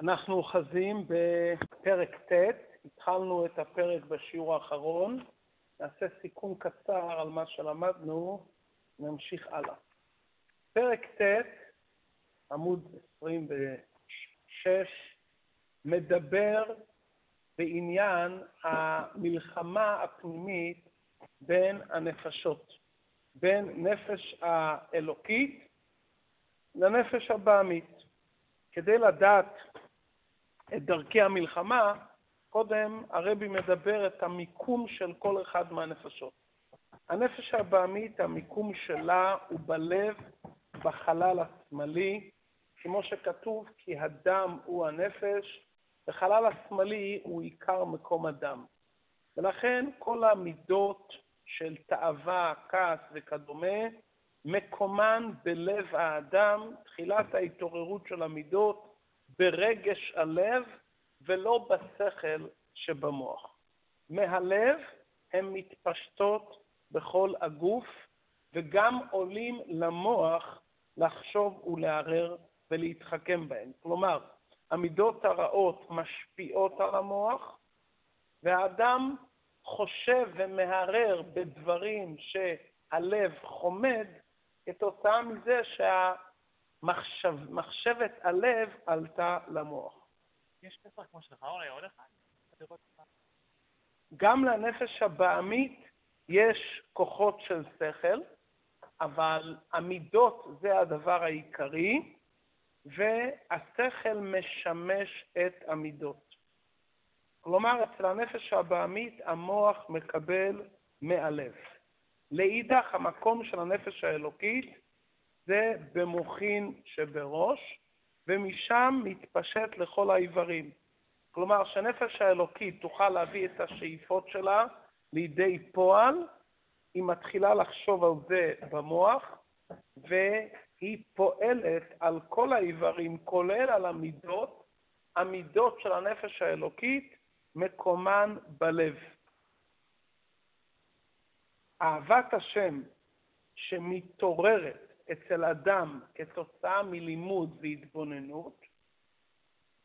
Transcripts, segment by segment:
אנחנו אוחזים בפרק ט', התחלנו את הפרק בשיעור האחרון, נעשה סיכום קצר על מה שלמדנו, נמשיך הלאה. פרק ט', עמוד 26, מדבר בעניין המלחמה הפנימית בין הנפשות, בין נפש האלוקית לנפש הבעמית. כדי לדעת את דרכי המלחמה, קודם הרבי מדבר את המיקום של כל אחד מהנפשות. הנפש הבעמית, המיקום שלה הוא בלב, בחלל השמאלי, כמו שכתוב, כי הדם הוא הנפש, וחלל השמאלי הוא עיקר מקום הדם. ולכן כל המידות של תאווה, כעס וכדומה, מקומן בלב האדם, תחילת ההתעוררות של המידות, ברגש הלב ולא בשכל שבמוח. מהלב הן מתפשטות בכל הגוף וגם עולים למוח לחשוב ולערער ולהתחכם בהן. כלומר, המידות הרעות משפיעות על המוח והאדם חושב ומהרהר בדברים שהלב חומד כתוצאה מזה שהמחשבת הלב עלתה למוח. יש פסח כמו שלך, אולי עוד אחד? גם לנפש הבעמית יש כוחות של שכל, אבל המידות זה הדבר העיקרי, והשכל משמש את המידות. כלומר, אצל הנפש הבעמית המוח מקבל מהלב. לאידך, המקום של הנפש האלוקית זה במוחין שבראש, ומשם מתפשט לכל האיברים. כלומר, שהנפש האלוקית תוכל להביא את השאיפות שלה לידי פועל, היא מתחילה לחשוב על זה במוח, והיא פועלת על כל האיברים, כולל על המידות. המידות של הנפש האלוקית מקומן בלב. אהבת השם שמתעוררת אצל אדם כתוצאה מלימוד והתבוננות,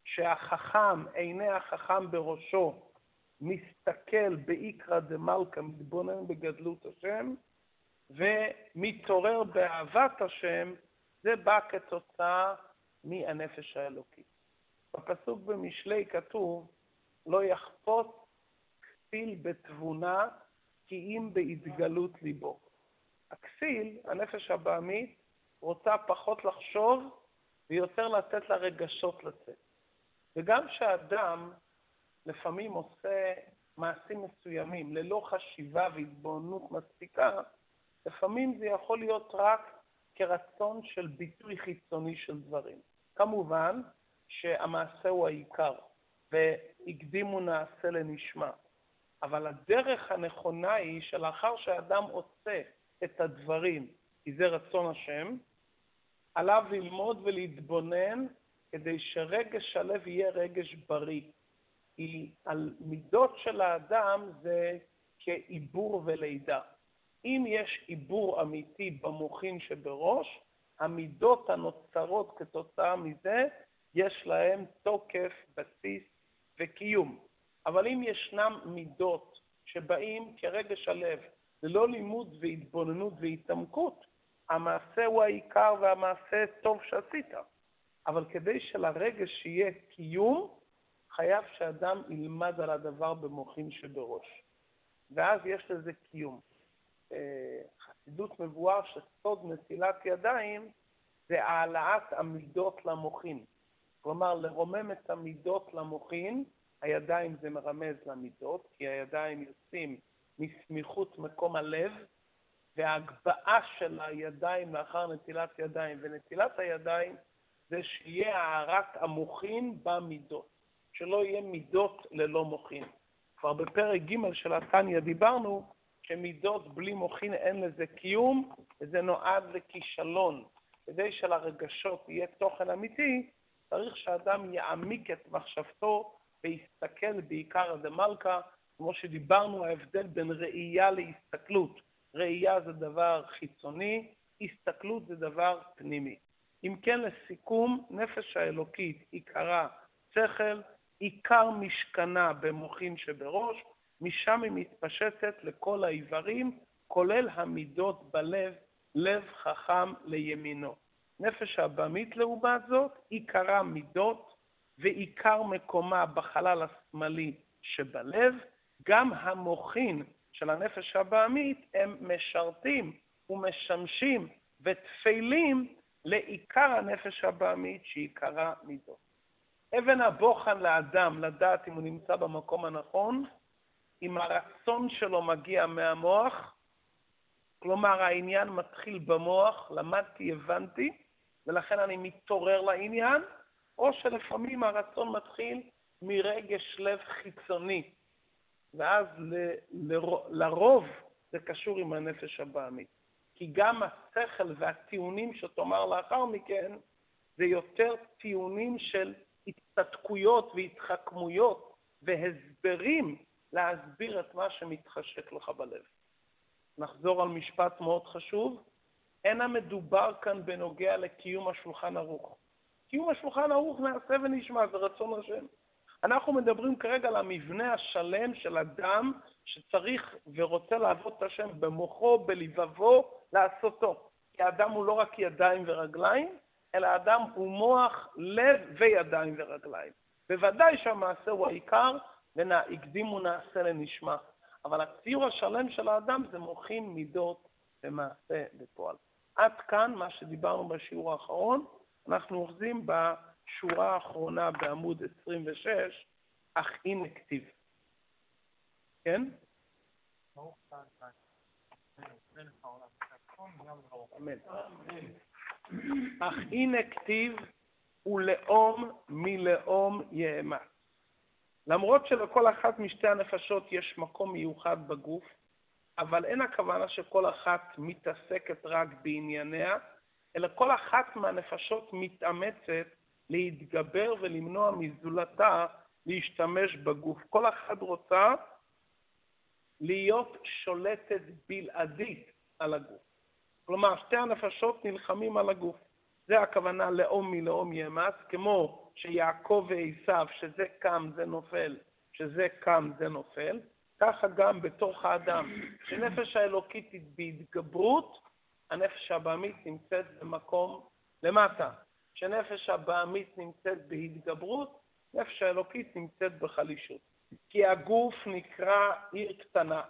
שהחכם, עיני החכם בראשו, מסתכל באיקרא דמלכא, מתבונן בגדלות השם, ומתעורר באהבת השם, זה בא כתוצאה מהנפש האלוקית. בפסוק במשלי כתוב, לא יחפוץ כפיל בתבונה כי אם בהתגלות ליבו. הכסיל, הנפש הבעמית, רוצה פחות לחשוב ויותר לתת לרגשות לצאת. וגם כשאדם לפעמים עושה מעשים מסוימים ללא חשיבה והתבוננות מספיקה, לפעמים זה יכול להיות רק כרצון של ביטוי חיצוני של דברים. כמובן שהמעשה הוא העיקר, והקדימו נעשה לנשמע. אבל הדרך הנכונה היא שלאחר שאדם עושה את הדברים, כי זה רצון השם, עליו ללמוד ולהתבונן כדי שרגש הלב יהיה רגש בריא. כי על מידות של האדם זה כעיבור ולידה. אם יש עיבור אמיתי במוחין שבראש, המידות הנוצרות כתוצאה מזה, יש להם תוקף, בסיס וקיום. אבל אם ישנם מידות שבאים כרגש הלב, ללא לימוד והתבוננות והתעמקות, המעשה הוא העיקר והמעשה טוב שעשית. אבל כדי שלרגש יהיה קיום, חייב שאדם ילמד על הדבר במוחין שבראש. ואז יש לזה קיום. אה, חסידות מבואר שסוד נטילת ידיים זה העלאת המידות למוחין. כלומר, לרומם את המידות למוחין, הידיים זה מרמז למידות, כי הידיים יוצאים מסמיכות מקום הלב, וההגבהה של הידיים לאחר נטילת ידיים ונטילת הידיים זה שיהיה הארת המוחין במידות, שלא יהיה מידות ללא מוחין. כבר בפרק ג' של התניא דיברנו שמידות בלי מוחין אין לזה קיום, וזה נועד לכישלון. כדי שלרגשות יהיה תוכן אמיתי, צריך שאדם יעמיק את מחשבתו ויסתכל בעיקר דמלכה, כמו שדיברנו, ההבדל בין ראייה להסתכלות. ראייה זה דבר חיצוני, הסתכלות זה דבר פנימי. אם כן, לסיכום, נפש האלוקית עיקרה שכל, עיקר משכנה במוחין שבראש, משם היא מתפשטת לכל האיברים, כולל המידות בלב, לב חכם לימינו. נפש הבמית לעומת זאת, עיקרה מידות ועיקר מקומה בחלל השמאלי שבלב, גם המוחין של הנפש הבעמית הם משרתים ומשמשים ותפלים לעיקר הנפש הבעמית שעיקרה מידות. אבן הבוחן לאדם לדעת אם הוא נמצא במקום הנכון, אם הרצון שלו מגיע מהמוח, כלומר העניין מתחיל במוח, למדתי, הבנתי, ולכן אני מתעורר לעניין, או שלפעמים הרצון מתחיל מרגש לב חיצוני, ואז ל, ל, לרוב זה קשור עם הנפש הבעמית. כי גם השכל והטיעונים שתאמר לאחר מכן, זה יותר טיעונים של הצטדקויות והתחכמויות והסברים להסביר את מה שמתחשק לך בלב. נחזור על משפט מאוד חשוב, אין המדובר כאן בנוגע לקיום השולחן ערוך. קיום השולחן ערוך נעשה ונשמע, זה רצון השם. אנחנו מדברים כרגע על המבנה השלם של אדם שצריך ורוצה לעבוד את השם במוחו, בלבבו, לעשותו. כי האדם הוא לא רק ידיים ורגליים, אלא האדם הוא מוח, לב וידיים ורגליים. בוודאי שהמעשה הוא העיקר, והקדימו נעשה לנשמע. אבל הציור השלם של האדם זה מוחין מידות ומעשה בפועל. עד כאן מה שדיברנו בשיעור האחרון, אנחנו אוחזים בשורה האחרונה בעמוד 26, אך הנה כתיב. כן? אמן. אך הנה כתיב, ולאום מלאום יאמץ. למרות שלכל אחת משתי הנפשות יש מקום מיוחד בגוף, אבל אין הכוונה שכל אחת מתעסקת רק בענייניה, אלא כל אחת מהנפשות מתאמצת להתגבר ולמנוע מזולתה להשתמש בגוף. כל אחת רוצה להיות שולטת בלעדית על הגוף. כלומר, שתי הנפשות נלחמים על הגוף. זה הכוונה לאום מלאום יאמץ, כמו שיעקב ועשיו, שזה קם זה נופל, שזה קם זה נופל, ככה גם בתוך האדם. כשנפש האלוקית היא בהתגברות, הנפש הבעמית נמצאת במקום למטה. כשנפש הבעמית נמצאת בהתגברות, נפש האלוקית נמצאת בחלישות. כי הגוף נקרא עיר קטנה.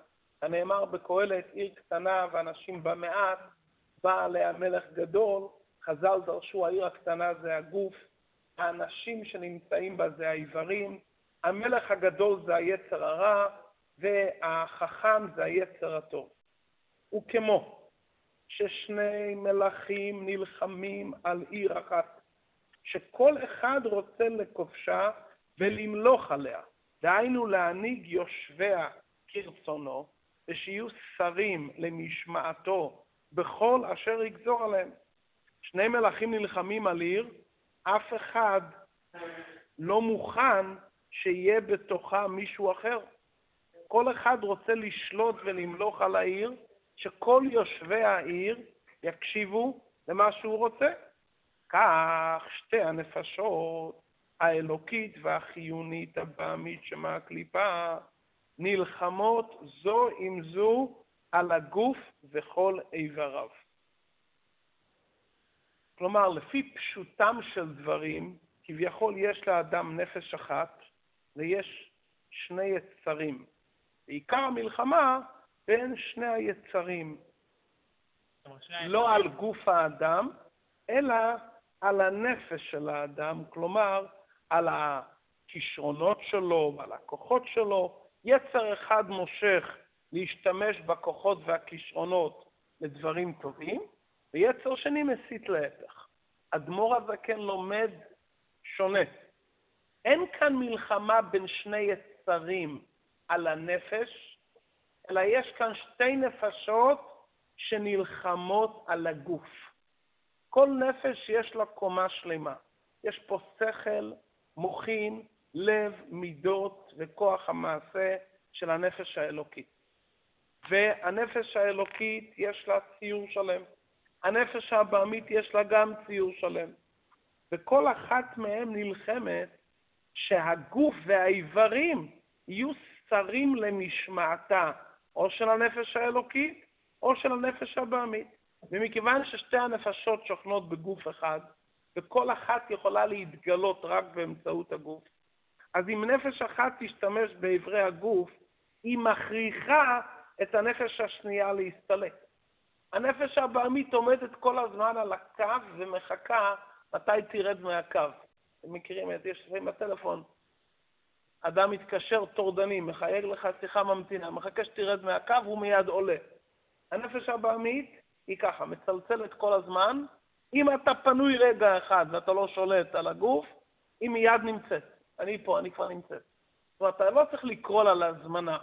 הנאמר בקהלת, עיר קטנה ואנשים במעט, בא עליה מלך גדול, חז"ל דרשו, העיר הקטנה זה הגוף, האנשים שנמצאים בה זה האיברים, המלך הגדול זה היצר הרע, והחכם זה היצר הטוב. וכמו ששני מלכים נלחמים על עיר אחת, שכל אחד רוצה לכובשה ולמלוך עליה, דהיינו להנהיג יושביה כרצונו, ושיהיו שרים למשמעתו בכל אשר יגזור עליהם. שני מלכים נלחמים על עיר, אף אחד לא מוכן שיהיה בתוכה מישהו אחר. כל אחד רוצה לשלוט ולמלוך על העיר, שכל יושבי העיר יקשיבו למה שהוא רוצה. כך שתי הנפשות, האלוקית והחיונית הבעמית שמהקליפה, נלחמות זו עם זו על הגוף וכל איבריו. כלומר, לפי פשוטם של דברים, כביכול יש לאדם נפש אחת ויש שני יצרים. בעיקר המלחמה בין שני היצרים. לא על גוף האדם, אלא על הנפש של האדם, כלומר, על הכישרונות שלו ועל הכוחות שלו. יצר אחד מושך להשתמש בכוחות והכישרונות לדברים טובים, ויצר שני מסית להפך. אדמו"ר הזקן לומד שונה. אין כאן מלחמה בין שני יצרים על הנפש, אלא יש כאן שתי נפשות שנלחמות על הגוף. כל נפש יש לה קומה שלמה. יש פה שכל, מוחין, לב, מידות וכוח המעשה של הנפש האלוקית. והנפש האלוקית יש לה ציור שלם. הנפש הבעמית יש לה גם ציור שלם. וכל אחת מהן נלחמת שהגוף והאיברים יהיו שרים למשמעתה, או של הנפש האלוקית, או של הנפש הבעמית. ומכיוון ששתי הנפשות שוכנות בגוף אחד, וכל אחת יכולה להתגלות רק באמצעות הגוף, אז אם נפש אחת תשתמש באיברי הגוף, היא מכריחה את הנפש השנייה להסתלק. הנפש הבעמית עומדת כל הזמן על הקו ומחכה מתי תרד מהקו. אתם מכירים את זה, יש לפעמים בטלפון, אדם מתקשר טורדני, מחייג לך שיחה ממתינה, מחכה שתרד מהקו, הוא מיד עולה. הנפש הבעמית היא ככה, מצלצלת כל הזמן, אם אתה פנוי רגע אחד ואתה לא שולט על הגוף, היא מיד נמצאת. אני פה, אני כבר נמצאת. זאת אומרת, אתה לא צריך לקרוא לה להזמנה.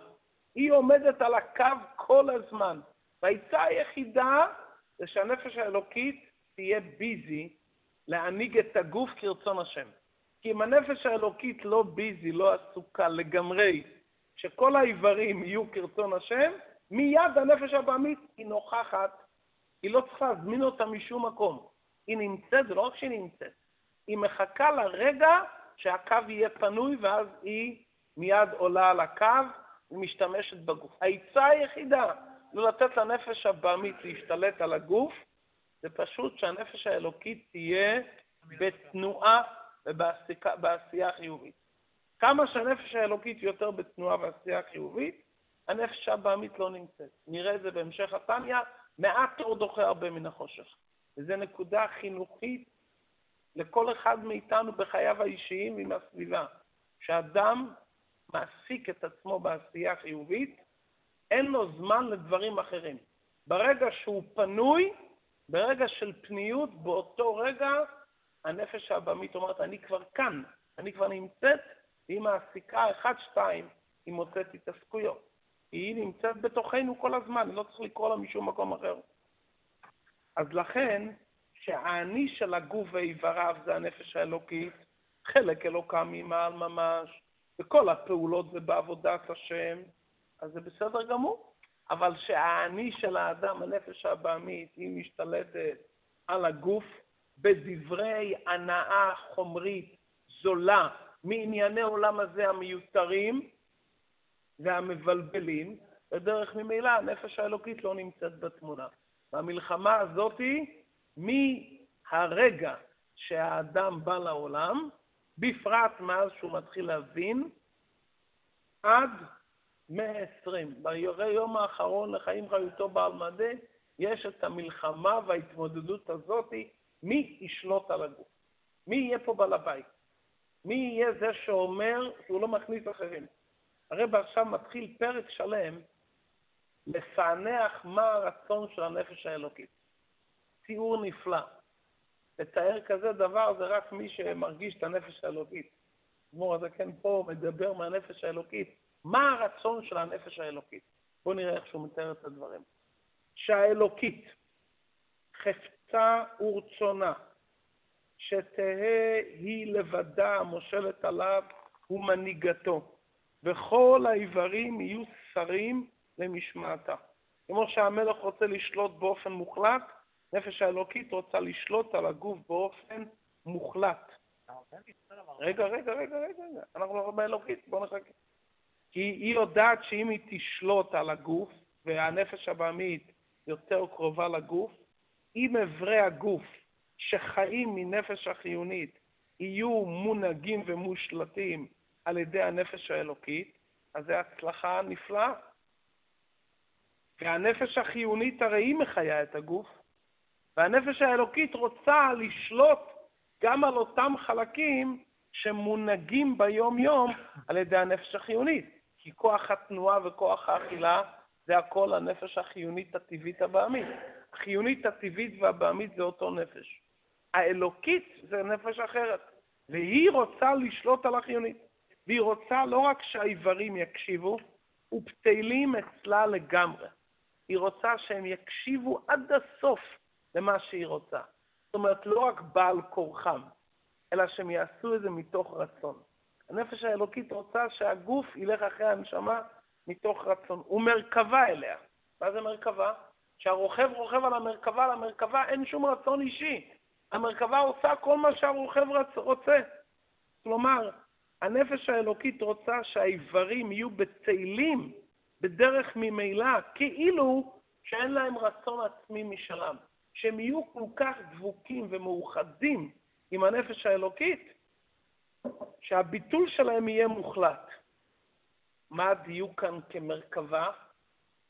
היא עומדת על הקו כל הזמן. והעצה היחידה זה שהנפש האלוקית תהיה ביזי להנהיג את הגוף כרצון השם. כי אם הנפש האלוקית לא ביזי, לא עסוקה לגמרי, שכל האיברים יהיו כרצון השם, מיד הנפש הבעמית היא נוכחת, היא לא צריכה להזמין אותה משום מקום. היא נמצאת, זה לא רק שהיא נמצאת, היא מחכה לרגע שהקו יהיה פנוי, ואז היא מיד עולה על הקו ומשתמשת בגוף. העצה היחידה לא לתת לנפש הבעמית להשתלט על הגוף, זה פשוט שהנפש האלוקית תהיה בתנועה ובעשייה חיובית. כמה שהנפש האלוקית יותר בתנועה ועשייה חיובית, הנפש הבעמית לא נמצאת. נראה את זה בהמשך התניא, מעט אור דוחה הרבה מן החושך. וזו נקודה חינוכית לכל אחד מאיתנו בחייו האישיים ועם הסביבה. שאדם מעסיק את עצמו בעשייה חיובית, אין לו זמן לדברים אחרים. ברגע שהוא פנוי, ברגע של פניות, באותו רגע הנפש הבמית אומרת, אני כבר כאן, אני כבר נמצאת, והיא מעסיקה אחד, שתיים, היא מוצאת התעסקויות. היא נמצאת בתוכנו כל הזמן, לא צריך לקרוא לה משום מקום אחר. אז לכן, שהאני של הגוף ואיבריו זה הנפש האלוקית, חלק אלוקם ממעל ממש, בכל הפעולות ובעבודת השם, אז זה בסדר גמור. אבל שהאני של האדם, הנפש הבעמית, היא משתלטת על הגוף בדברי הנאה חומרית זולה מענייני עולם הזה המיותרים והמבלבלים, ודרך ממילא הנפש האלוקית לא נמצאת בתמונה. והמלחמה הזאתי, מהרגע שהאדם בא לעולם, בפרט מאז שהוא מתחיל להבין, עד 120. ביום האחרון לחיים חיותו בעל מדה, יש את המלחמה וההתמודדות הזאתי, מי ישלוט על הגוף? מי יהיה פה בעל הבית? מי יהיה זה שאומר שהוא לא מכניס אחרים? הרב עכשיו מתחיל פרק שלם לפענח מה הרצון של הנפש האלוקית. ציור נפלא. לתאר כזה דבר זה רק מי שמרגיש את הנפש האלוקית. אדמו"ר הזה כן פה מדבר מהנפש האלוקית. מה הרצון של הנפש האלוקית? בואו נראה איך שהוא מתאר את הדברים. שהאלוקית חפצה ורצונה, שתהא היא לבדה המושלת עליו ומנהיגתו, וכל האיברים יהיו שרים למשמעתה. כמו שהמלך רוצה לשלוט באופן מוחלט, נפש האלוקית רוצה לשלוט על הגוף באופן מוחלט. רגע, רגע, רגע, רגע, אנחנו לא באלוקית, בואו נחכה. כי היא יודעת שאם היא תשלוט על הגוף, והנפש הבעמית יותר קרובה לגוף, אם אברי הגוף שחיים מנפש החיונית יהיו מונהגים ומושלטים על ידי הנפש האלוקית, אז זו הצלחה נפלאה. והנפש החיונית הרי היא מחיה את הגוף, והנפש האלוקית רוצה לשלוט גם על אותם חלקים שמונהגים ביום-יום על ידי הנפש החיונית. כי כוח התנועה וכוח האכילה זה הכל הנפש החיונית הטבעית הבעמית. החיונית הטבעית והבעמית זה אותו נפש. האלוקית זה נפש אחרת, והיא רוצה לשלוט על החיונית. והיא רוצה לא רק שהאיברים יקשיבו, ובטלים אצלה לגמרי. היא רוצה שהם יקשיבו עד הסוף למה שהיא רוצה. זאת אומרת, לא רק בעל כורחם, אלא שהם יעשו את זה מתוך רצון. הנפש האלוקית רוצה שהגוף ילך אחרי הנשמה מתוך רצון. הוא מרכבה אליה. מה זה מרכבה? שהרוכב רוכב על המרכבה, למרכבה אין שום רצון אישי. המרכבה עושה כל מה שהרוכב רוצה. כלומר, הנפש האלוקית רוצה שהאיברים יהיו בצאלים בדרך ממילא, כאילו שאין להם רצון עצמי משלם. שהם יהיו כל כך דבוקים ומאוחדים עם הנפש האלוקית, שהביטול שלהם יהיה מוחלט. מה הדיוק כאן כמרכבה?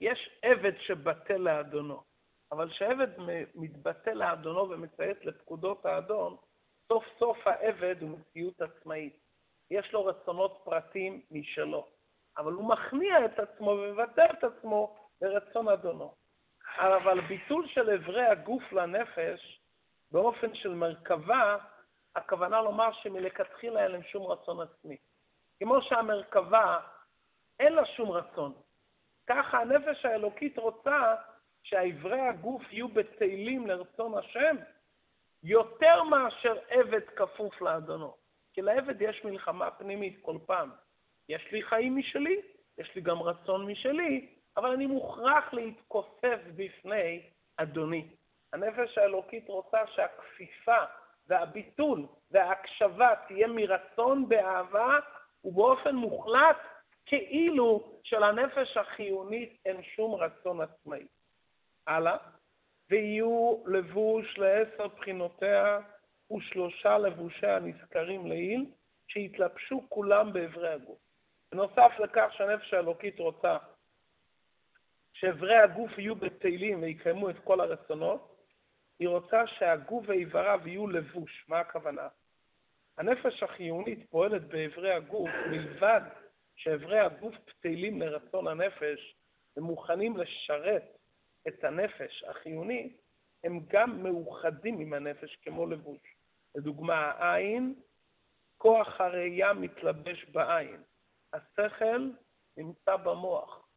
יש עבד שבטל לאדונו, אבל כשעבד מתבטל לאדונו ומציית לפקודות האדון, סוף סוף העבד הוא מציאות עצמאית. יש לו רצונות פרטיים משלו, אבל הוא מכניע את עצמו ומבטל את עצמו לרצון אדונו. אבל ביטול של אברי הגוף לנפש באופן של מרכבה, הכוונה לומר שמלכתחילה אין להם שום רצון עצמי. כמו שהמרכבה, אין לה שום רצון. ככה הנפש האלוקית רוצה שאיברי הגוף יהיו בטלים לרצון השם, יותר מאשר עבד כפוף לאדונו. כי לעבד יש מלחמה פנימית כל פעם. יש לי חיים משלי, יש לי גם רצון משלי, אבל אני מוכרח להתכופף בפני אדוני. הנפש האלוקית רוצה שהכפיפה והביטול וההקשבה תהיה מרצון באהבה ובאופן מוחלט כאילו שלנפש החיונית אין שום רצון עצמאי. הלאה, ויהיו לבוש לעשר בחינותיה ושלושה לבושיה הנזכרים לעיל, שיתלבשו כולם באברי הגוף. בנוסף לכך שהנפש האלוקית רוצה שאיברי הגוף יהיו בטלים ויקיימו את כל הרצונות, היא רוצה שהגוף ואיבריו יהיו לבוש. מה הכוונה? הנפש החיונית פועלת באיברי הגוף מלבד שאיברי הגוף פתלים לרצון הנפש ומוכנים לשרת את הנפש החיונית, הם גם מאוחדים עם הנפש כמו לבוש. לדוגמה, העין, כוח הראייה מתלבש בעין. השכל נמצא במוח.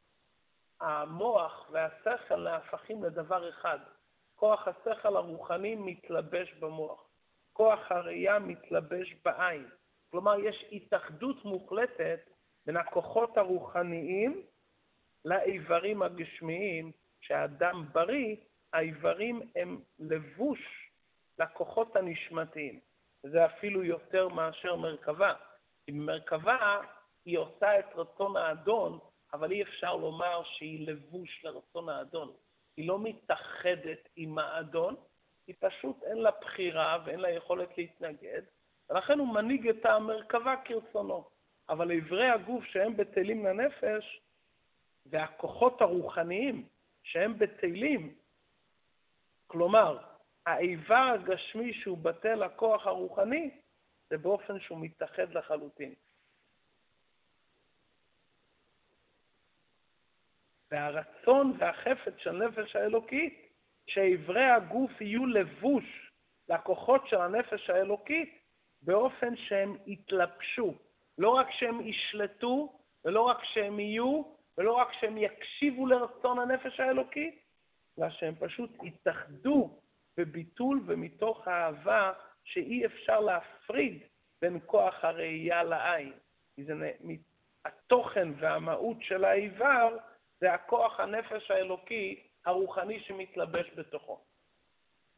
המוח והשכל נהפכים לדבר אחד. כוח השכל הרוחני מתלבש במוח. כוח הראייה מתלבש בעין. כלומר, יש התאחדות מוחלטת בין הכוחות הרוחניים לאיברים הגשמיים, שהאדם בריא, האיברים הם לבוש לכוחות הנשמתיים. זה אפילו יותר מאשר מרכבה. כי מרכבה היא עושה את רצון האדון, אבל אי אפשר לומר שהיא לבוש לרצון האדון. היא לא מתאחדת עם האדון, היא פשוט אין לה בחירה ואין לה יכולת להתנגד, ולכן הוא מנהיג את המרכבה כרצונו. אבל איברי הגוף שהם בטלים לנפש, והכוחות הרוחניים שהם בטלים, כלומר, האיבר הגשמי שהוא בטל לכוח הרוחני, זה באופן שהוא מתאחד לחלוטין. והרצון והחפץ של נפש האלוקית, שאיברי הגוף יהיו לבוש לכוחות של הנפש האלוקית, באופן שהם יתלבשו. לא רק שהם ישלטו, ולא רק שהם יהיו, ולא רק שהם יקשיבו לרצון הנפש האלוקית, אלא שהם פשוט יתאחדו בביטול ומתוך אהבה שאי אפשר להפריד בין כוח הראייה לעין. זה, התוכן והמהות של האיבר זה הכוח הנפש האלוקי הרוחני שמתלבש בתוכו.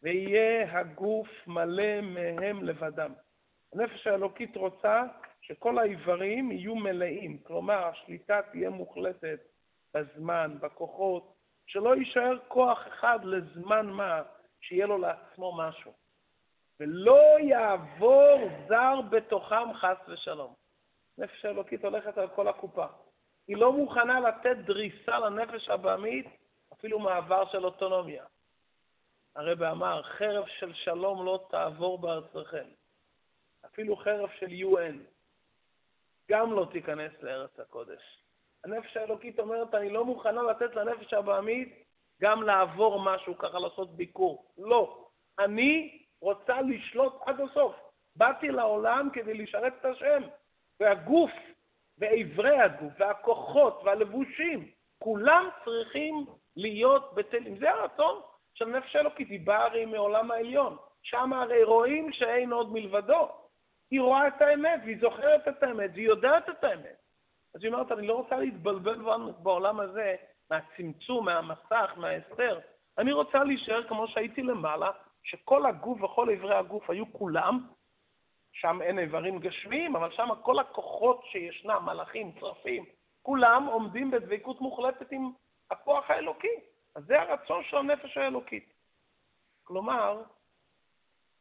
ויהיה הגוף מלא מהם לבדם. הנפש האלוקית רוצה שכל האיברים יהיו מלאים, כלומר השליטה תהיה מוחלטת בזמן, בכוחות, שלא יישאר כוח אחד לזמן מה, שיהיה לו לעצמו משהו. ולא יעבור זר בתוכם חס ושלום. נפש האלוקית הולכת על כל הקופה. היא לא מוכנה לתת דריסה לנפש הבעמית, אפילו מעבר של אוטונומיה. הרב אמר, חרב של שלום לא תעבור בארצכם. אפילו חרב של UN גם לא תיכנס לארץ הקודש. הנפש האלוקית אומרת, אני לא מוכנה לתת לנפש הבעמית גם לעבור משהו, ככה לעשות ביקור. לא. אני רוצה לשלוט עד הסוף. באתי לעולם כדי לשרת את השם, והגוף ואיברי הגוף והכוחות והלבושים, כולם צריכים להיות בטלים. זה הרצון של נפש אלוקית, היא באה הרי מעולם העליון. שם הרי רואים שאין עוד מלבדו. היא רואה את האמת, והיא זוכרת את האמת, והיא יודעת את האמת. אז היא אומרת, אני לא רוצה להתבלבל בעולם הזה מהצמצום, מהמסך, מההסתר. אני רוצה להישאר כמו שהייתי למעלה, שכל הגוף וכל איברי הגוף היו כולם שם אין איברים גשמיים, אבל שם כל הכוחות שישנם, מלאכים, צרפים, כולם עומדים בדבקות מוחלטת עם הכוח האלוקי. אז זה הרצון של הנפש האלוקית. כלומר,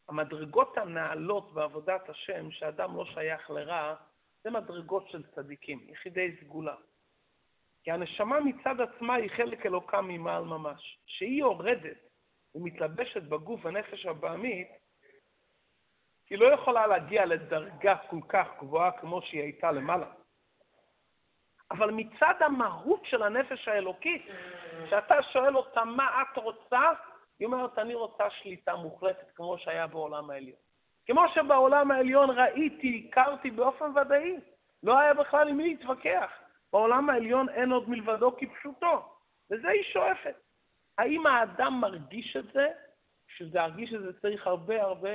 המדרגות הנעלות בעבודת השם, שאדם לא שייך לרע, זה מדרגות של צדיקים, יחידי סגולה. כי הנשמה מצד עצמה היא חלק אלוקה ממעל ממש. כשהיא יורדת ומתלבשת בגוף הנפש הבעמית, היא לא יכולה להגיע לדרגה כל כך גבוהה כמו שהיא הייתה למעלה. אבל מצד המהות של הנפש האלוקית, כשאתה שואל אותה מה את רוצה, היא אומרת, אני רוצה שליטה מוחלטת כמו שהיה בעולם העליון. כמו שבעולם העליון ראיתי, הכרתי באופן ודאי, לא היה בכלל עם מי להתווכח. בעולם העליון אין עוד מלבדו כפשוטו, וזה היא שואפת. האם האדם מרגיש את זה? שזה להרגיש את זה צריך הרבה הרבה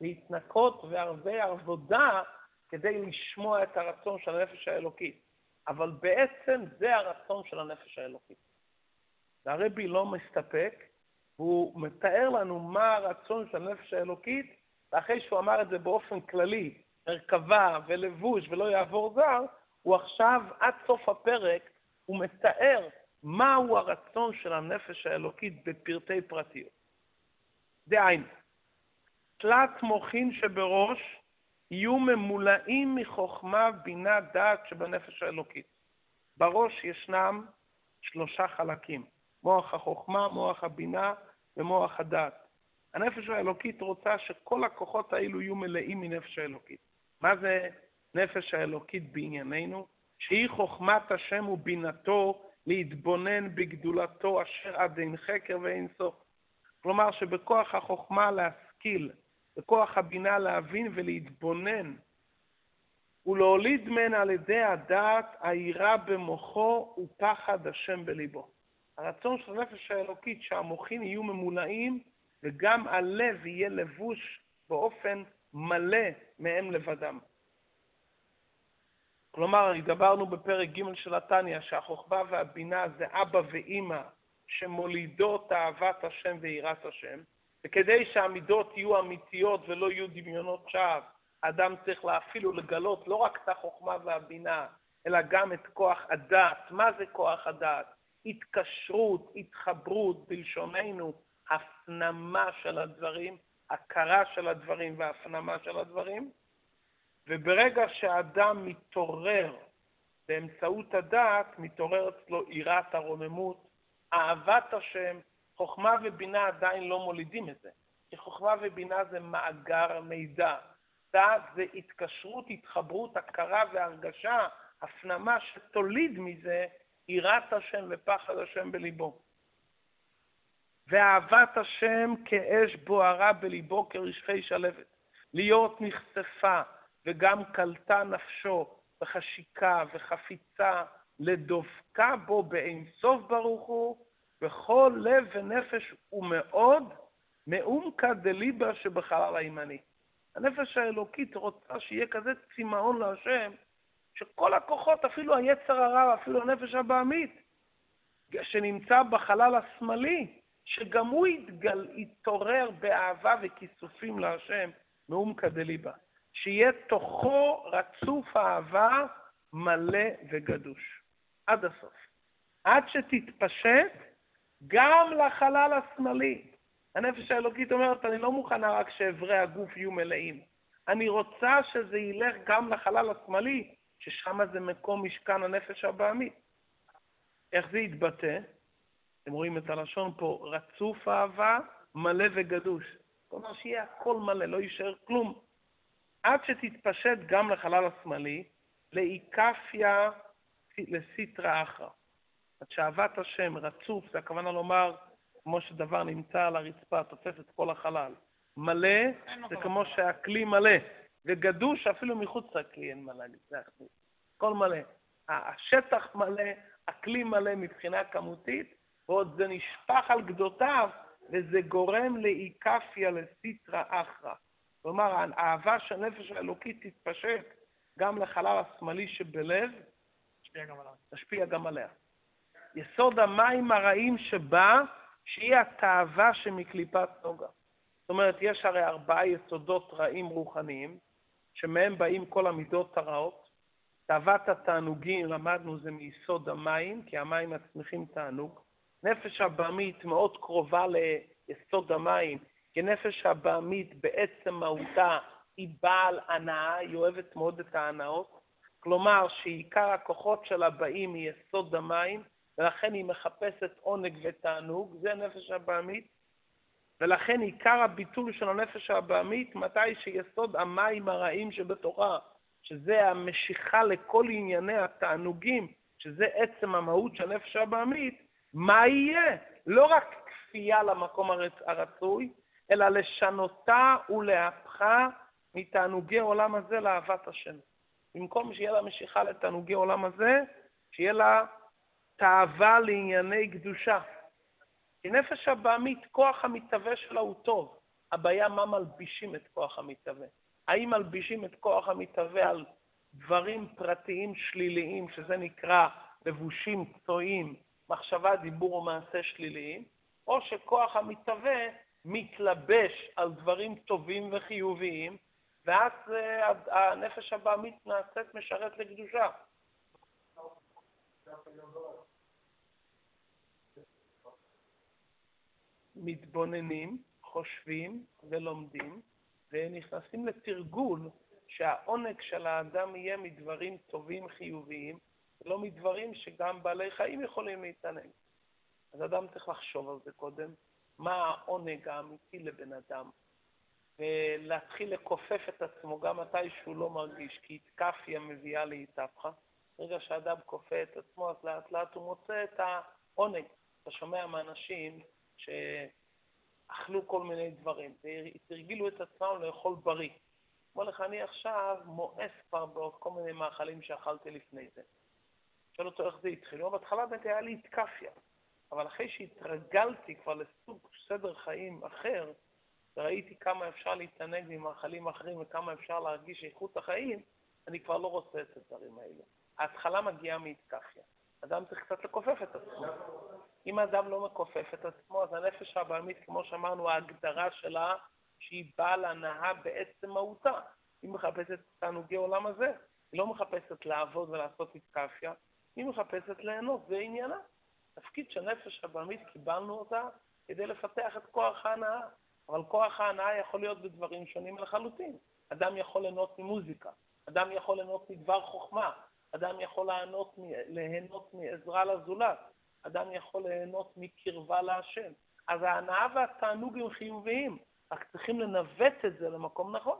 להתנקות והרבה עבודה כדי לשמוע את הרצון של הנפש האלוקית. אבל בעצם זה הרצון של הנפש האלוקית. והרבי לא מסתפק, הוא מתאר לנו מה הרצון של הנפש האלוקית, ואחרי שהוא אמר את זה באופן כללי, מרכבה ולבוש ולא יעבור זר, הוא עכשיו, עד סוף הפרק, הוא מתאר מהו הרצון של הנפש האלוקית בפרטי פרטיות. דהיינו, תלת מוחין שבראש יהיו ממולאים מחוכמה, בינה, דעת שבנפש האלוקית. בראש ישנם שלושה חלקים, מוח החוכמה, מוח הבינה ומוח הדעת. הנפש האלוקית רוצה שכל הכוחות האלו יהיו מלאים מנפש האלוקית. מה זה נפש האלוקית בענייננו? שהיא חוכמת השם ובינתו להתבונן בגדולתו אשר עד אין חקר ואין סוף. כלומר שבכוח החוכמה להשכיל, בכוח הבינה להבין ולהתבונן ולהוליד ממנה על ידי הדעת היראה במוחו ופחד השם בליבו. הרצון של הנפש האלוקית שהמוחים יהיו ממולאים וגם הלב יהיה לבוש באופן מלא מהם לבדם. כלומר, דיברנו בפרק ג' של התניא שהחוכמה והבינה זה אבא ואימא שמולידות אהבת השם ויראת השם, וכדי שהמידות יהיו אמיתיות ולא יהיו דמיונות שווא, האדם צריך אפילו לגלות לא רק את החוכמה והבינה, אלא גם את כוח הדעת. מה זה כוח הדעת? התקשרות, התחברות, בלשוננו, הפנמה של הדברים, הכרה של הדברים והפנמה של הדברים. וברגע שהאדם מתעורר באמצעות הדעת, מתעורר אצלו יראת הרוממות, אהבת השם, חוכמה ובינה עדיין לא מולידים את זה. כי חוכמה ובינה זה מאגר מידע. דעת זה התקשרות, התחברות, הכרה והרגשה, הפנמה שתוליד מזה יראת השם ופחד השם בליבו. ואהבת השם כאש בוערה בליבו כרשפי שלבת. להיות נחשפה וגם קלטה נפשו וחשיקה וחפיצה לדופקה בו באין סוף ברוך הוא, בכל לב ונפש ומאוד מאומקא דליבה שבחלל הימני. הנפש האלוקית רוצה שיהיה כזה צמאון להשם, שכל הכוחות, אפילו היצר הרע, אפילו הנפש הבעמית, שנמצא בחלל השמאלי, שגם הוא יתגל, יתעורר באהבה וכיסופים להשם, מאומקא דליבה. שיהיה תוכו רצוף אהבה מלא וגדוש. עד הסוף. עד שתתפשט גם לחלל השמאלי. הנפש האלוקית אומרת, אני לא מוכנה רק שאיברי הגוף יהיו מלאים. אני רוצה שזה ילך גם לחלל השמאלי, ששם זה מקום משכן הנפש הבעמית. איך זה יתבטא? אתם רואים את הלשון פה, רצוף אהבה, מלא וגדוש. כלומר, שיהיה הכל מלא, לא יישאר כלום. עד שתתפשט גם לחלל השמאלי, לאיקפיה לסיטרא אחרא. עד שאהבת השם רצוף, זה הכוונה לומר, כמו שדבר נמצא על הרצפה, תופס את כל החלל. מלא, זה כמו שהכלי מלא, וגדוש אפילו מחוץ לכלי אין זה אחדות. הכל מלא. השטח מלא, הכלי מלא מבחינה כמותית, ועוד זה נשפך על גדותיו, וזה גורם לאיקפיה לסיטרא אחרא. כלומר, האהבה של הנפש האלוקית תתפשט גם לחלל השמאלי שבלב, תשפיע גם עליה. יסוד המים הרעים שבה, שהיא התאווה שמקליפת נוגה. זאת אומרת, יש הרי ארבעה יסודות רעים רוחניים, שמהם באים כל המידות הרעות. תאוות התענוגים, למדנו, זה מיסוד המים, כי המים מצמיחים תענוג. נפש הבעמית מאוד קרובה ליסוד המים, כי נפש הבעמית בעצם מהותה היא בעל הנאה, היא אוהבת מאוד את ההנאות. כלומר, שעיקר הכוחות שלה באים מיסוד המים, ולכן היא מחפשת עונג ותענוג, זה נפש הבעמית. ולכן עיקר הביטול של הנפש הבעמית, מתי שיסוד המים הרעים שבתוכה, שזה המשיכה לכל ענייני התענוגים, שזה עצם המהות של הנפש הבעמית, מה יהיה? לא רק כפייה למקום הרצוי, אלא לשנותה ולהפכה מתענוגי עולם הזה לאהבת השם. במקום שיהיה לה משיכה לתענוגי עולם הזה, שיהיה לה תאווה לענייני קדושה. כי נפש הבעמית, כוח המתהווה שלה הוא טוב. הבעיה מה מלבישים את כוח המתהווה. האם מלבישים את כוח המתהווה על דברים פרטיים שליליים, שזה נקרא לבושים קצועיים, מחשבה, דיבור ומעשה שליליים, או שכוח המתהווה מתלבש על דברים טובים וחיוביים, ואז אה, הנפש הבעמית נעשית משרת לקדושה. מתבוננים, חושבים ולומדים, ונכנסים לתרגול שהעונג של האדם יהיה מדברים טובים, חיוביים, ולא מדברים שגם בעלי חיים יכולים להתענג. אז אדם צריך לחשוב על זה קודם, מה העונג האמיתי לבן אדם, ולהתחיל לכופף את עצמו גם מתי שהוא לא מרגיש, כי התקפיה מביאה להתהפכה. ברגע שאדם כופה את עצמו, אז לאט לאט הוא מוצא את העונג. אתה שומע מאנשים שאכלו כל מיני דברים, והרגילו את עצמם לאכול בריא. אומר לך, אני עכשיו מואס כבר בעוד כל מיני מאכלים שאכלתי לפני זה. שואל אותו איך זה התחיל. הוא בהתחלה באמת היה לי התקפיה, אבל אחרי שהתרגלתי כבר לסוג סדר חיים אחר, וראיתי כמה אפשר להתענג ממאכלים אחרים וכמה אפשר להרגיש איכות החיים, אני כבר לא רוצה את הדברים האלה. ההתחלה מגיעה מהתקפיה. אדם צריך קצת לכופף את עצמו. אם האדם לא מכופף את עצמו, אז הנפש הבעמית, כמו שאמרנו, ההגדרה שלה, שהיא באה להנאה בעצם מהותה. היא מחפשת תענוגי עולם הזה. היא לא מחפשת לעבוד ולעשות התקפיה, היא מחפשת ליהנות, זה עניינה. תפקיד של נפש הבעמית, קיבלנו אותה כדי לפתח את כוח ההנאה. אבל כוח ההנאה יכול להיות בדברים שונים לחלוטין. אדם יכול ליהנות ממוזיקה, אדם יכול ליהנות מדבר חוכמה, אדם יכול ליהנות, ליהנות מעזרה לזולת, אדם יכול ליהנות מקרבה להשם. אז ההנאה והתענוג הם חיוביים, רק צריכים לנווט את זה למקום נכון.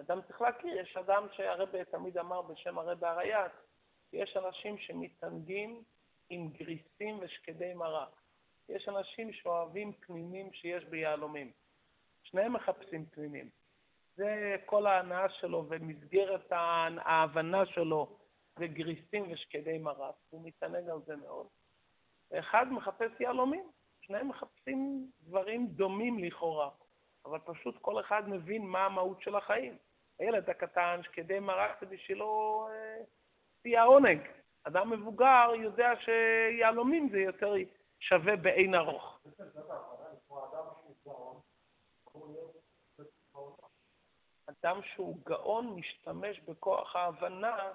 אדם צריך להכיר, יש אדם שהרבה תמיד אמר בשם הרבה הריי"צ, יש אנשים שמתענגים עם גריסים ושקדי מרק. יש אנשים שאוהבים פנינים שיש ביהלומים. שניהם מחפשים פנינים. זה כל ההנאה שלו ומסגרת ההבנה שלו זה גריסים ושקדי מרק, הוא מתענג על זה מאוד. ואחד מחפש יהלומים, שניהם מחפשים דברים דומים לכאורה, אבל פשוט כל אחד מבין מה המהות של החיים. הילד הקטן, שקדי מרק זה בשבילו אה, שיא העונג. אדם מבוגר יודע שיהלומים זה יותר שווה באין ארוך. אדם שהוא גאון משתמש בכוח ההבנה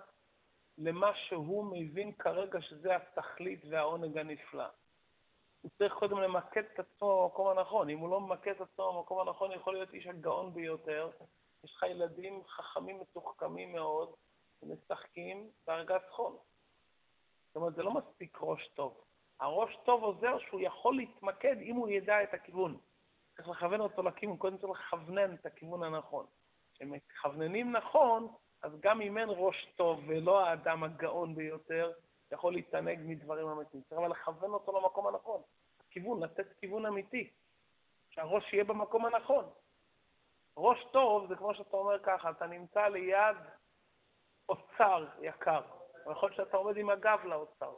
למה שהוא מבין כרגע שזה התכלית והעונג הנפלא. הוא צריך קודם למקד את עצמו במקום הנכון. אם הוא לא ממקד את עצמו במקום הנכון, יכול להיות איש הגאון ביותר. יש לך ילדים חכמים מתוחכמים מאוד, ומשחקים בארגז חול. זאת אומרת, זה לא מספיק ראש טוב. הראש טוב עוזר שהוא יכול להתמקד אם הוא ידע את הכיוון. צריך לכוון אותו לכיוון, קודם צריך לכוונן את הכיוון הנכון. כשמכווננים נכון, אז גם אם אין ראש טוב ולא האדם הגאון ביותר, יכול להתענג מדברים אמיתיים. צריך אבל לכוון אותו למקום הנכון. כיוון, לתת כיוון אמיתי. שהראש יהיה במקום הנכון. ראש טוב זה כמו שאתה אומר ככה, אתה נמצא ליד אוצר יקר. יכול להיות שאתה עומד עם הגב לאוצר.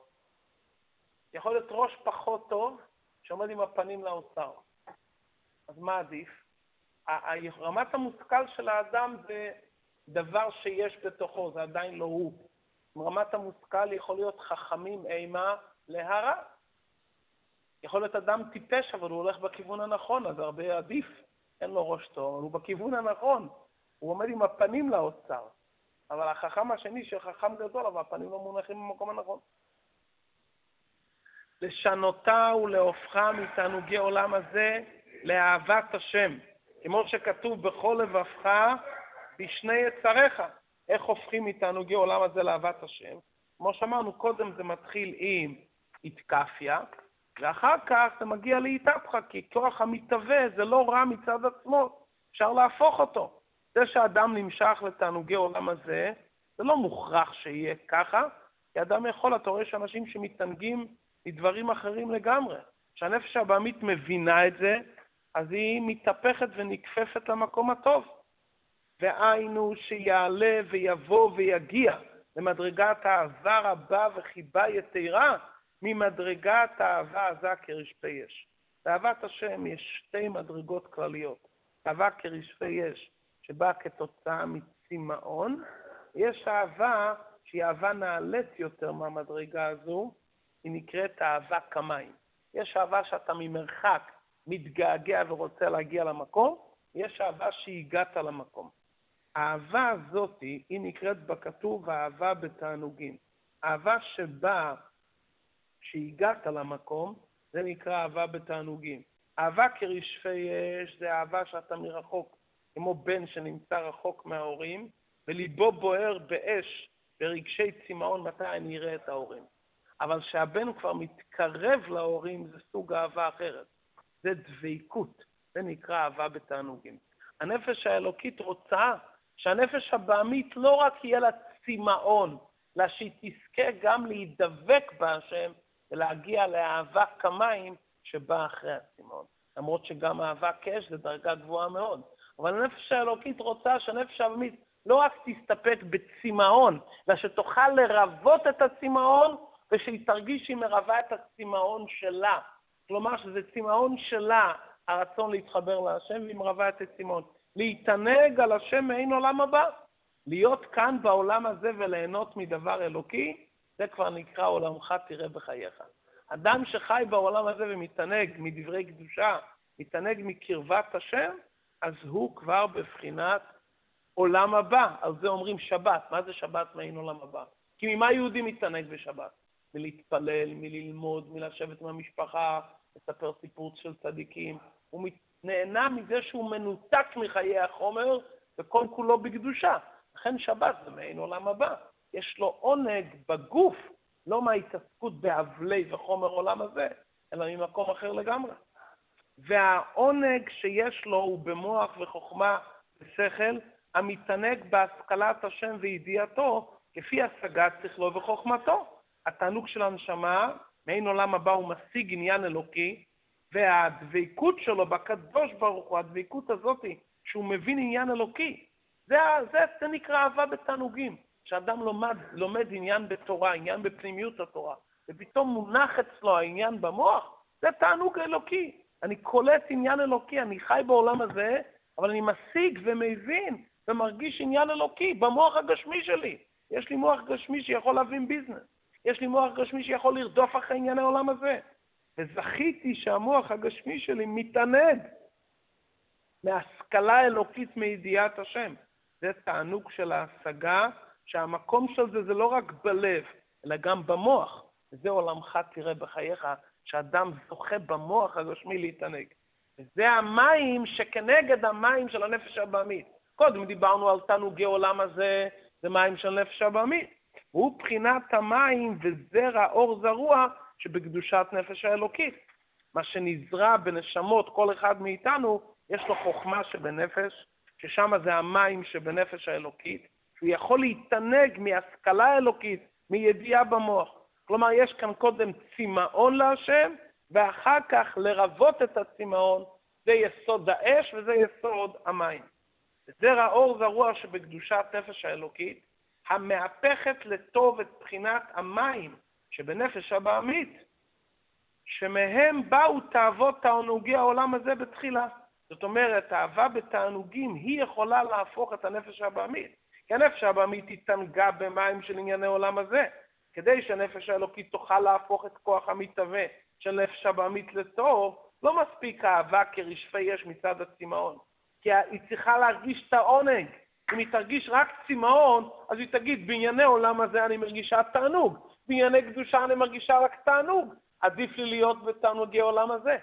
יכול להיות ראש פחות טוב שעומד עם הפנים לאוצר. אז מה עדיף? רמת המושכל של האדם זה דבר שיש בתוכו, זה עדיין לא הוא. רמת המושכל יכול להיות חכמים אימה להרע. יכול להיות אדם טיפש, אבל הוא הולך בכיוון הנכון, אז הרבה עדיף. אין לו ראש טוב, אבל הוא בכיוון הנכון. הוא עומד עם הפנים לאוצר, אבל החכם השני שחכם גדול, אבל הפנים לא מונחים במקום הנכון. לשנותה ולהופכה מתענוגי עולם הזה לאהבת השם, כמו שכתוב בכל לבבך בשני יצריך. איך הופכים מתענוגי עולם הזה לאהבת השם? כמו שאמרנו קודם, זה מתחיל עם איתקפיה, ואחר כך זה מגיע לאיתפחה, כי כוח המתהווה זה לא רע מצד עצמו, אפשר להפוך אותו. זה שאדם נמשך לתענוגי עולם הזה, זה לא מוכרח שיהיה ככה, כי אדם יכול, אתה רואה שאנשים שמתענגים מדברים אחרים לגמרי. כשהנפש הבעמית מבינה את זה, אז היא מתהפכת ונכפפת למקום הטוב. והיינו שיעלה ויבוא ויגיע למדרגת אהבה רבה וחיבה יתרה ממדרגת האהבה עזה כרשפי אש. באהבת השם יש שתי מדרגות כלליות. אהבה כרשפי אש, שבאה כתוצאה מצמאון, יש אהבה שהיא אהבה נעלית יותר מהמדרגה הזו, היא נקראת אהבה כמים. יש אהבה שאתה ממרחק מתגעגע ורוצה להגיע למקום, יש אהבה שהגעת למקום. האהבה הזאת, היא נקראת בכתוב אהבה בתענוגים. אהבה שבאה כשהגעת למקום, זה נקרא אהבה בתענוגים. אהבה כרשפי אש זה אהבה שאתה מרחוק, כמו בן שנמצא רחוק מההורים, וליבו בוער באש, ברגשי צמאון, מתי אני אראה את ההורים. אבל כשהבן כבר מתקרב להורים, זה סוג אהבה אחרת. זה דבקות, זה נקרא אהבה בתענוגים. הנפש האלוקית רוצה שהנפש הבעמית לא רק יהיה לה צמאון, אלא שהיא תזכה גם להידבק בהשם ולהגיע לאהבה כמים שבאה אחרי הצמאון. למרות שגם אהבה כאש זה דרגה גבוהה מאוד. אבל הנפש האלוקית רוצה שהנפש הבעמית לא רק תסתפק בצמאון, אלא שתוכל לרוות את הצמאון ושהיא תרגיש שהיא מרווה את הצמאון שלה. כלומר שזה צמאון שלה, הרצון להתחבר להשם, והיא מרווה את הצמאון. להתענג על השם מעין עולם הבא. להיות כאן בעולם הזה וליהנות מדבר אלוקי, זה כבר נקרא עולמך תראה בחייך. אדם שחי בעולם הזה ומתענג מדברי קדושה, מתענג מקרבת השם, אז הוא כבר בבחינת עולם הבא. על זה אומרים שבת. מה זה שבת מעין עולם הבא? כי ממה יהודי מתענג בשבת? מלהתפלל, מללמוד, מלשבת עם המשפחה, לספר סיפור של צדיקים. הוא נהנה מזה שהוא מנותק מחיי החומר וכל כולו בקדושה. לכן שבת זה מעין עולם הבא. יש לו עונג בגוף, לא מההתעסקות באבלי וחומר עולם הזה, אלא ממקום אחר לגמרי. והעונג שיש לו הוא במוח וחוכמה ושכל, המתענג בהשכלת השם וידיעתו, כפי השגת שכלו וחוכמתו. התענוג של הנשמה, מעין עולם הבא הוא משיג עניין אלוקי, והדבקות שלו בקדוש ברוך הוא, הדבקות הזאת, שהוא מבין עניין אלוקי, זה, זה, זה נקרא אהבה בתענוגים. כשאדם לומד, לומד עניין בתורה, עניין בפנימיות התורה, ופתאום מונח אצלו העניין במוח, זה תענוג אלוקי. אני קולט עניין אלוקי, אני חי בעולם הזה, אבל אני משיג ומבין ומרגיש עניין אלוקי במוח הגשמי שלי. יש לי מוח גשמי שיכול להבין ביזנס. יש לי מוח גשמי שיכול לרדוף אחרי ענייני העולם הזה. וזכיתי שהמוח הגשמי שלי מתענג מהשכלה אלוקית מידיעת השם. זה תענוג של ההשגה, שהמקום של זה זה לא רק בלב, אלא גם במוח. וזה עולמך תראה בחייך, שאדם זוכה במוח הגשמי להתענג. וזה המים שכנגד המים של הנפש הבעמית. קודם דיברנו על תענוגי עולם הזה, זה מים של נפש הבעמית. הוא בחינת המים וזרע אור זרוע שבקדושת נפש האלוקית. מה שנזרע בנשמות כל אחד מאיתנו, יש לו חוכמה שבנפש, ששם זה המים שבנפש האלוקית, שהוא יכול להתענג מהשכלה האלוקית, מידיעה במוח. כלומר, יש כאן קודם צמאון להשם, ואחר כך לרוות את הצמאון, זה יסוד האש וזה יסוד המים. זרע אור זרוע שבקדושת נפש האלוקית, המהפכת לטוב את בחינת המים שבנפש הבעמית, שמהם באו תאוות תענוגי העולם הזה בתחילה. זאת אומרת, אהבה בתענוגים היא יכולה להפוך את הנפש הבעמית. כי הנפש הבעמית התענגה במים של ענייני עולם הזה. כדי שהנפש האלוקית תוכל להפוך את כוח המתהווה של נפש הבעמית לטוב, לא מספיק אהבה כרשפי אש מצד הצמאון. כי היא צריכה להרגיש את העונג, אם היא תרגיש רק צמאון, אז היא תגיד, בענייני עולם הזה אני מרגישה תענוג, בענייני קדושה אני מרגישה רק תענוג, עדיף לי להיות בתענוגי עולם הזה.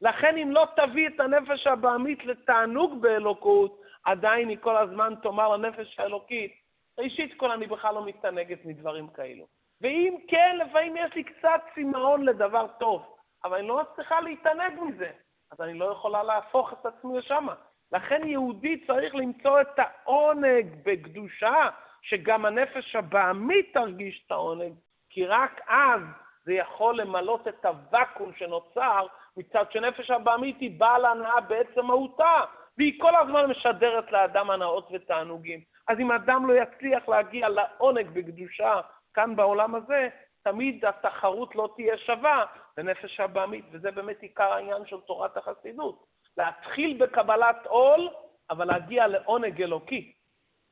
לכן אם לא תביא את הנפש הבעמית לתענוג באלוקות, עדיין היא כל הזמן תאמר לנפש האלוקית, ראשית כל אני בכלל לא מתענגת מדברים כאלו. ואם כן, לפעמים יש לי קצת צמאון לדבר טוב, אבל אני לא מצליחה להתענג מזה, אז אני לא יכולה להפוך את עצמי לשמה. לכן יהודי צריך למצוא את העונג בקדושה, שגם הנפש הבעמית תרגיש את העונג, כי רק אז זה יכול למלות את הוואקום שנוצר מצד שנפש הבעמית היא בעל הנאה בעצם מהותה, והיא כל הזמן משדרת לאדם הנאות ותענוגים. אז אם אדם לא יצליח להגיע לעונג בקדושה כאן בעולם הזה, תמיד התחרות לא תהיה שווה לנפש הבעמית, וזה באמת עיקר העניין של תורת החסידות. להתחיל בקבלת עול, אבל להגיע לעונג אלוקי.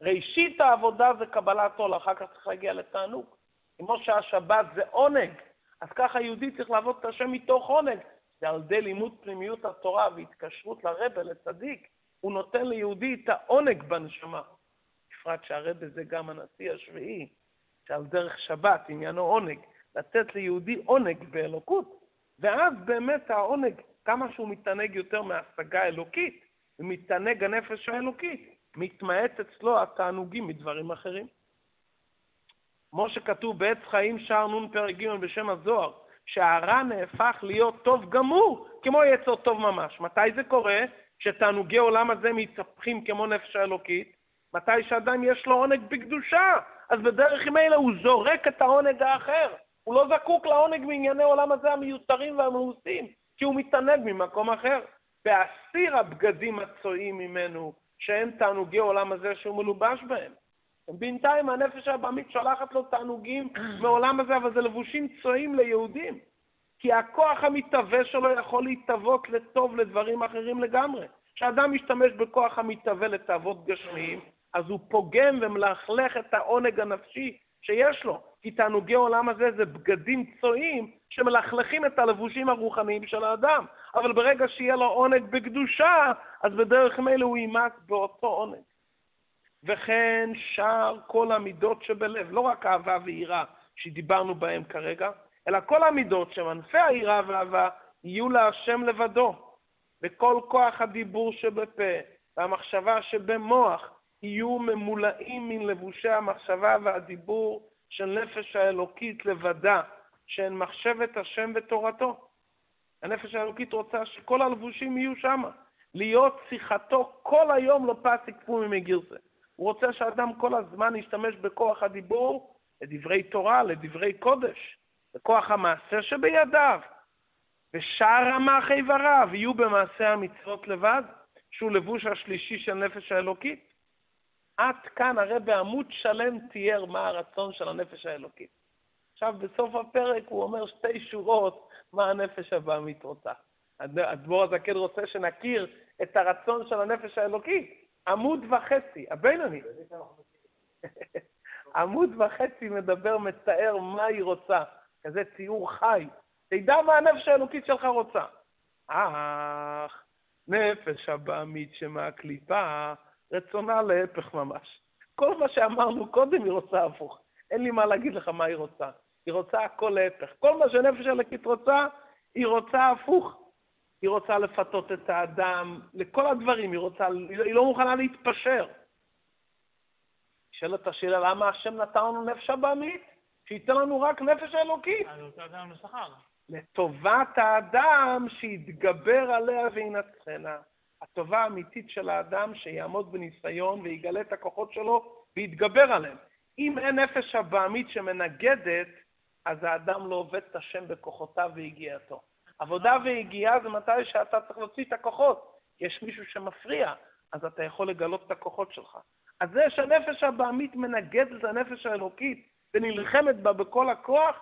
ראשית העבודה זה קבלת עול, אחר כך צריך להגיע לתענוג. כמו שהשבת זה עונג, אז ככה יהודי צריך לעבוד את השם מתוך עונג. זה על ידי לימוד פנימיות התורה והתקשרות לרבה, לצדיק. הוא נותן ליהודי את העונג בנשמה. בפרט שהרבה זה גם הנשיא השביעי, שעל דרך שבת עניינו עונג, לתת ליהודי עונג באלוקות, ואז באמת העונג, כמה שהוא מתענג יותר מהשגה אלוקית, ומתענג הנפש האלוקית, מתמעט אצלו התענוגים מדברים אחרים. כמו שכתוב בעץ חיים שער נ' פרק ג' בשם הזוהר, שהרע נהפך להיות טוב גמור, כמו יצר טוב ממש. מתי זה קורה? כשתענוגי עולם הזה מתהפכים כמו נפש האלוקית, מתי שאדם יש לו עונג בקדושה, אז בדרך מילא הוא זורק את העונג האחר. הוא לא זקוק לעונג מענייני עולם הזה המיותרים והמאוסים, כי הוא מתענג ממקום אחר. והסיר הבגדים הצועים ממנו, שאין תענוגי עולם הזה שהוא מלובש בהם. בינתיים הנפש הבעמית שולחת לו תענוגים מעולם הזה, אבל זה לבושים צועים ליהודים. כי הכוח המתהווה שלו יכול להתהוות לטוב לדברים אחרים לגמרי. כשאדם משתמש בכוח המתהווה לתאוות גשמיים, אז הוא פוגם ומלכלך את העונג הנפשי שיש לו. כי תענוגי עולם הזה זה בגדים צועים שמלכלכים את הלבושים הרוחניים של האדם. אבל ברגע שיהיה לו עונג בקדושה, אז בדרך מילא הוא יימק באותו עונג. וכן שאר כל המידות שבלב, לא רק אהבה ויראה שדיברנו בהם כרגע, אלא כל המידות שמנפי היראה והאהבה יהיו להשם לבדו. וכל כוח הדיבור שבפה והמחשבה שבמוח יהיו ממולאים מן לבושי המחשבה והדיבור של נפש האלוקית לבדה, שהן מחשבת השם ותורתו. הנפש האלוקית רוצה שכל הלבושים יהיו שם, להיות שיחתו כל היום לא פסיק פומי מגירסה. הוא רוצה שאדם כל הזמן ישתמש בכוח הדיבור לדברי תורה, לדברי קודש, בכוח המעשה שבידיו. ושאר רמ"ח איבריו יהיו במעשה המצוות לבד, שהוא לבוש השלישי של נפש האלוקית. עד כאן הרי בעמוד שלם תיאר מה הרצון של הנפש האלוקית. עכשיו, בסוף הפרק הוא אומר שתי שורות מה הנפש הבעמית רוצה. אדמו"ר הזקן רוצה שנכיר את הרצון של הנפש האלוקית. עמוד וחצי, הבינוני. עמוד וחצי מדבר, מתאר מה היא רוצה. כזה ציור חי. תדע מה הנפש האלוקית שלך רוצה. אך, נפש הבעמית שמהקליפה, רצונה להפך ממש. כל מה שאמרנו קודם היא רוצה הפוך. אין לי מה להגיד לך מה היא רוצה. היא רוצה הכל להפך. כל מה שנפש אלוקית רוצה, היא רוצה הפוך. היא רוצה לפתות את האדם, לכל הדברים, היא רוצה, היא לא מוכנה להתפשר. נשאלת השאלה, למה השם נתן לנו נפש הבעמית? שייתן לנו רק נפש אלוקית. לטובת האדם שיתגבר עליה וינצחנה. הטובה האמיתית של האדם שיעמוד בניסיון ויגלה את הכוחות שלו ויתגבר עליהם. אם אין נפש הבעמית שמנגדת, אז האדם לא עובד את השם בכוחותיו ויגיעתו. עבודה ויגיעה זה מתי שאתה צריך להוציא את הכוחות. יש מישהו שמפריע, אז אתה יכול לגלות את הכוחות שלך. אז זה שהנפש הבעמית מנגדת את הנפש האלוקית ונלחמת בה בכל הכוח,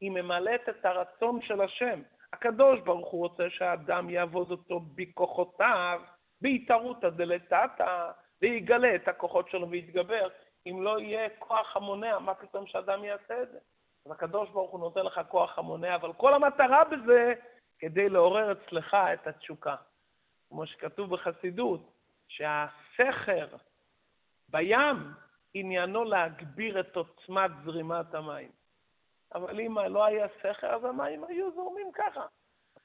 היא ממלאת את הרצון של השם. הקדוש ברוך הוא רוצה שהאדם יעבוד אותו בכוחותיו, בהתערותא דלתתא, ויגלה את הכוחות שלו ויתגבר. אם לא יהיה כוח המונע, מה פתאום שאדם יעשה את זה? אז הקדוש ברוך הוא נותן לך כוח המונע, אבל כל המטרה בזה כדי לעורר אצלך את התשוקה. כמו שכתוב בחסידות, שהסכר בים עניינו להגביר את עוצמת זרימת המים. אבל אם לא היה סכר, אז המים היו זורמים ככה.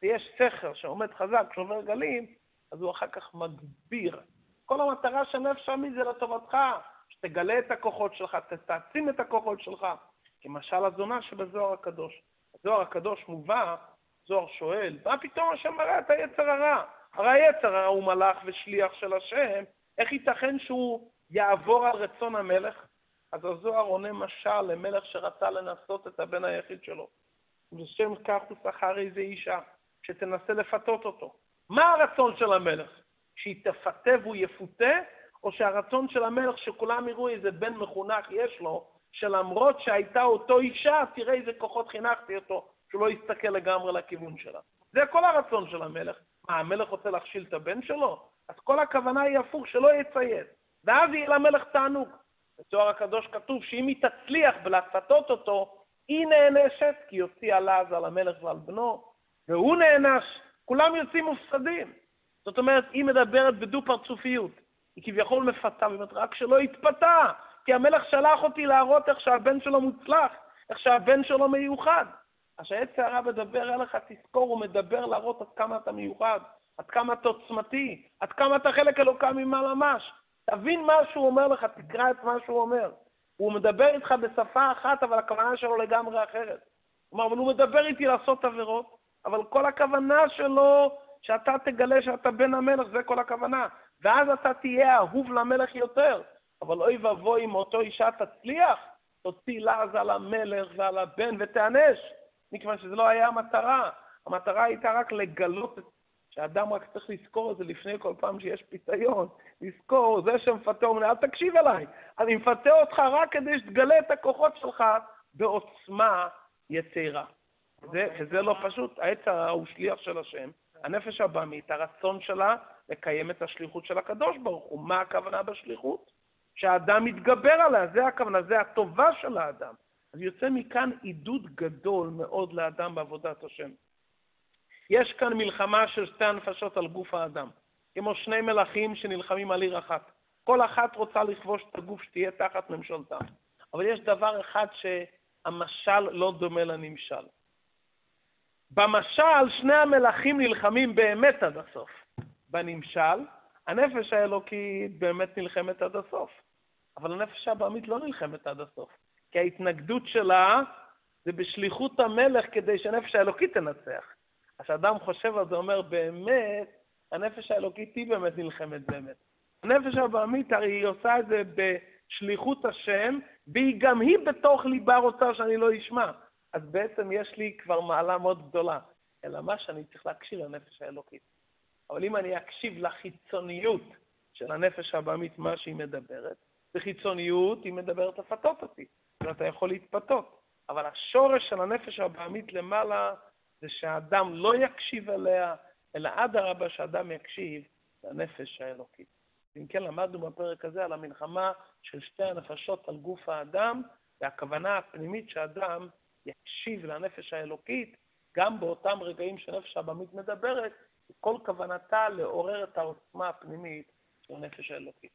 יש סכר שעומד חזק, שובר גלים, אז הוא אחר כך מגביר. כל המטרה של נפש עמי זה לטובתך, שתגלה את הכוחות שלך, תעצים את הכוחות שלך. כמשל הזונה שבזוהר הקדוש. הזוהר הקדוש מובא, זוהר שואל, מה פתאום השם מראה את היצר הרע? הרי היצר הרע הוא מלאך ושליח של השם, איך ייתכן שהוא יעבור על רצון המלך? אז הזוהר עונה משל למלך שרצה לנסות את הבן היחיד שלו. ובשם כך הוא שכר איזה אישה, שתנסה לפתות אותו. מה הרצון של המלך? שהיא תפתה והוא יפותה, או שהרצון של המלך שכולם יראו איזה בן מחונך יש לו, שלמרות שהייתה אותו אישה, תראה איזה כוחות חינכתי אותו, שהוא לא יסתכל לגמרי לכיוון שלה. זה כל הרצון של המלך. מה, המלך רוצה להכשיל את הבן שלו? אז כל הכוונה היא הפוך, שלא יציית. ואז יהיה למלך תענוג. בתואר הקדוש כתוב שאם היא תצליח בלפתות אותו, היא נענשת, כי הוציאה לעז על המלך ועל בנו, והוא נענש. כולם יוצאים מופסדים. זאת אומרת, היא מדברת בדו-פרצופיות. היא כביכול מפתה, היא אומרת, רק שלא יתפתה, כי המלך שלח אותי להראות איך שהבן שלו מוצלח, איך שהבן שלו מיוחד. אז כשהעץ הרע מדבר אליך, תזכור, הוא מדבר להראות עד כמה אתה מיוחד, עד כמה אתה עוצמתי, עד כמה אתה חלק אלוקה ממעלה ממש. תבין מה שהוא אומר לך, תקרא את מה שהוא אומר. הוא מדבר איתך בשפה אחת, אבל הכוונה שלו לגמרי אחרת. כלומר, אבל הוא מדבר איתי לעשות עבירות, אבל כל הכוונה שלו שאתה תגלה שאתה בן המלך, זה כל הכוונה. ואז אתה תהיה אהוב למלך יותר. אבל אוי ואבוי אם אותו אישה תצליח, תוציא לעז על המלך ועל הבן ותיענש, מכיוון שזו לא היה המטרה. המטרה הייתה רק לגלות שאדם רק צריך לזכור את זה לפני כל פעם שיש פיתיון, לזכור, זה שמפתה אומר, אל תקשיב אליי, אני מפתה אותך רק כדי שתגלה את הכוחות שלך בעוצמה יתרה. זה, וזה לא פשוט, הרע הוא שליח של השם, הנפש הבמית, הרצון שלה לקיים את השליחות של הקדוש ברוך הוא. מה הכוונה בשליחות? שהאדם מתגבר עליה, זה הכוונה, זה הטובה של האדם. אז יוצא מכאן עידוד גדול מאוד לאדם בעבודת השם. יש כאן מלחמה של שתי הנפשות על גוף האדם, כמו שני מלכים שנלחמים על עיר אחת. כל אחת רוצה לכבוש את הגוף שתהיה תחת ממשלתם. אבל יש דבר אחד שהמשל לא דומה לנמשל. במשל, שני המלכים נלחמים באמת עד הסוף. בנמשל, הנפש האלוקית באמת נלחמת עד הסוף. אבל הנפש הבעמית לא נלחמת עד הסוף, כי ההתנגדות שלה זה בשליחות המלך כדי שהנפש האלוקית תנצח. אז כשאדם חושב על זה, אומר, באמת, הנפש האלוקית היא באמת נלחמת באמת. הנפש הבעמית, הרי היא עושה את זה בשליחות השם, והיא גם היא בתוך ליבה רוצה שאני לא אשמע. אז בעצם יש לי כבר מעלה מאוד גדולה. אלא מה שאני צריך להקשיב לנפש האלוקית. אבל אם אני אקשיב לחיצוניות של הנפש הבעמית, מה שהיא מדברת, בחיצוניות היא מדברת לפתות אותי, ואתה יכול להתפתות. אבל השורש של הנפש הבעמית למעלה זה שהאדם לא יקשיב אליה, אלא אדרבה שאדם יקשיב לנפש האלוקית. אם כן, למדנו בפרק הזה על המלחמה של שתי הנפשות על גוף האדם, והכוונה הפנימית שאדם יקשיב לנפש האלוקית, גם באותם רגעים שנפש הבמית מדברת, כל כוונתה לעורר את העוצמה הפנימית של הנפש האלוקית.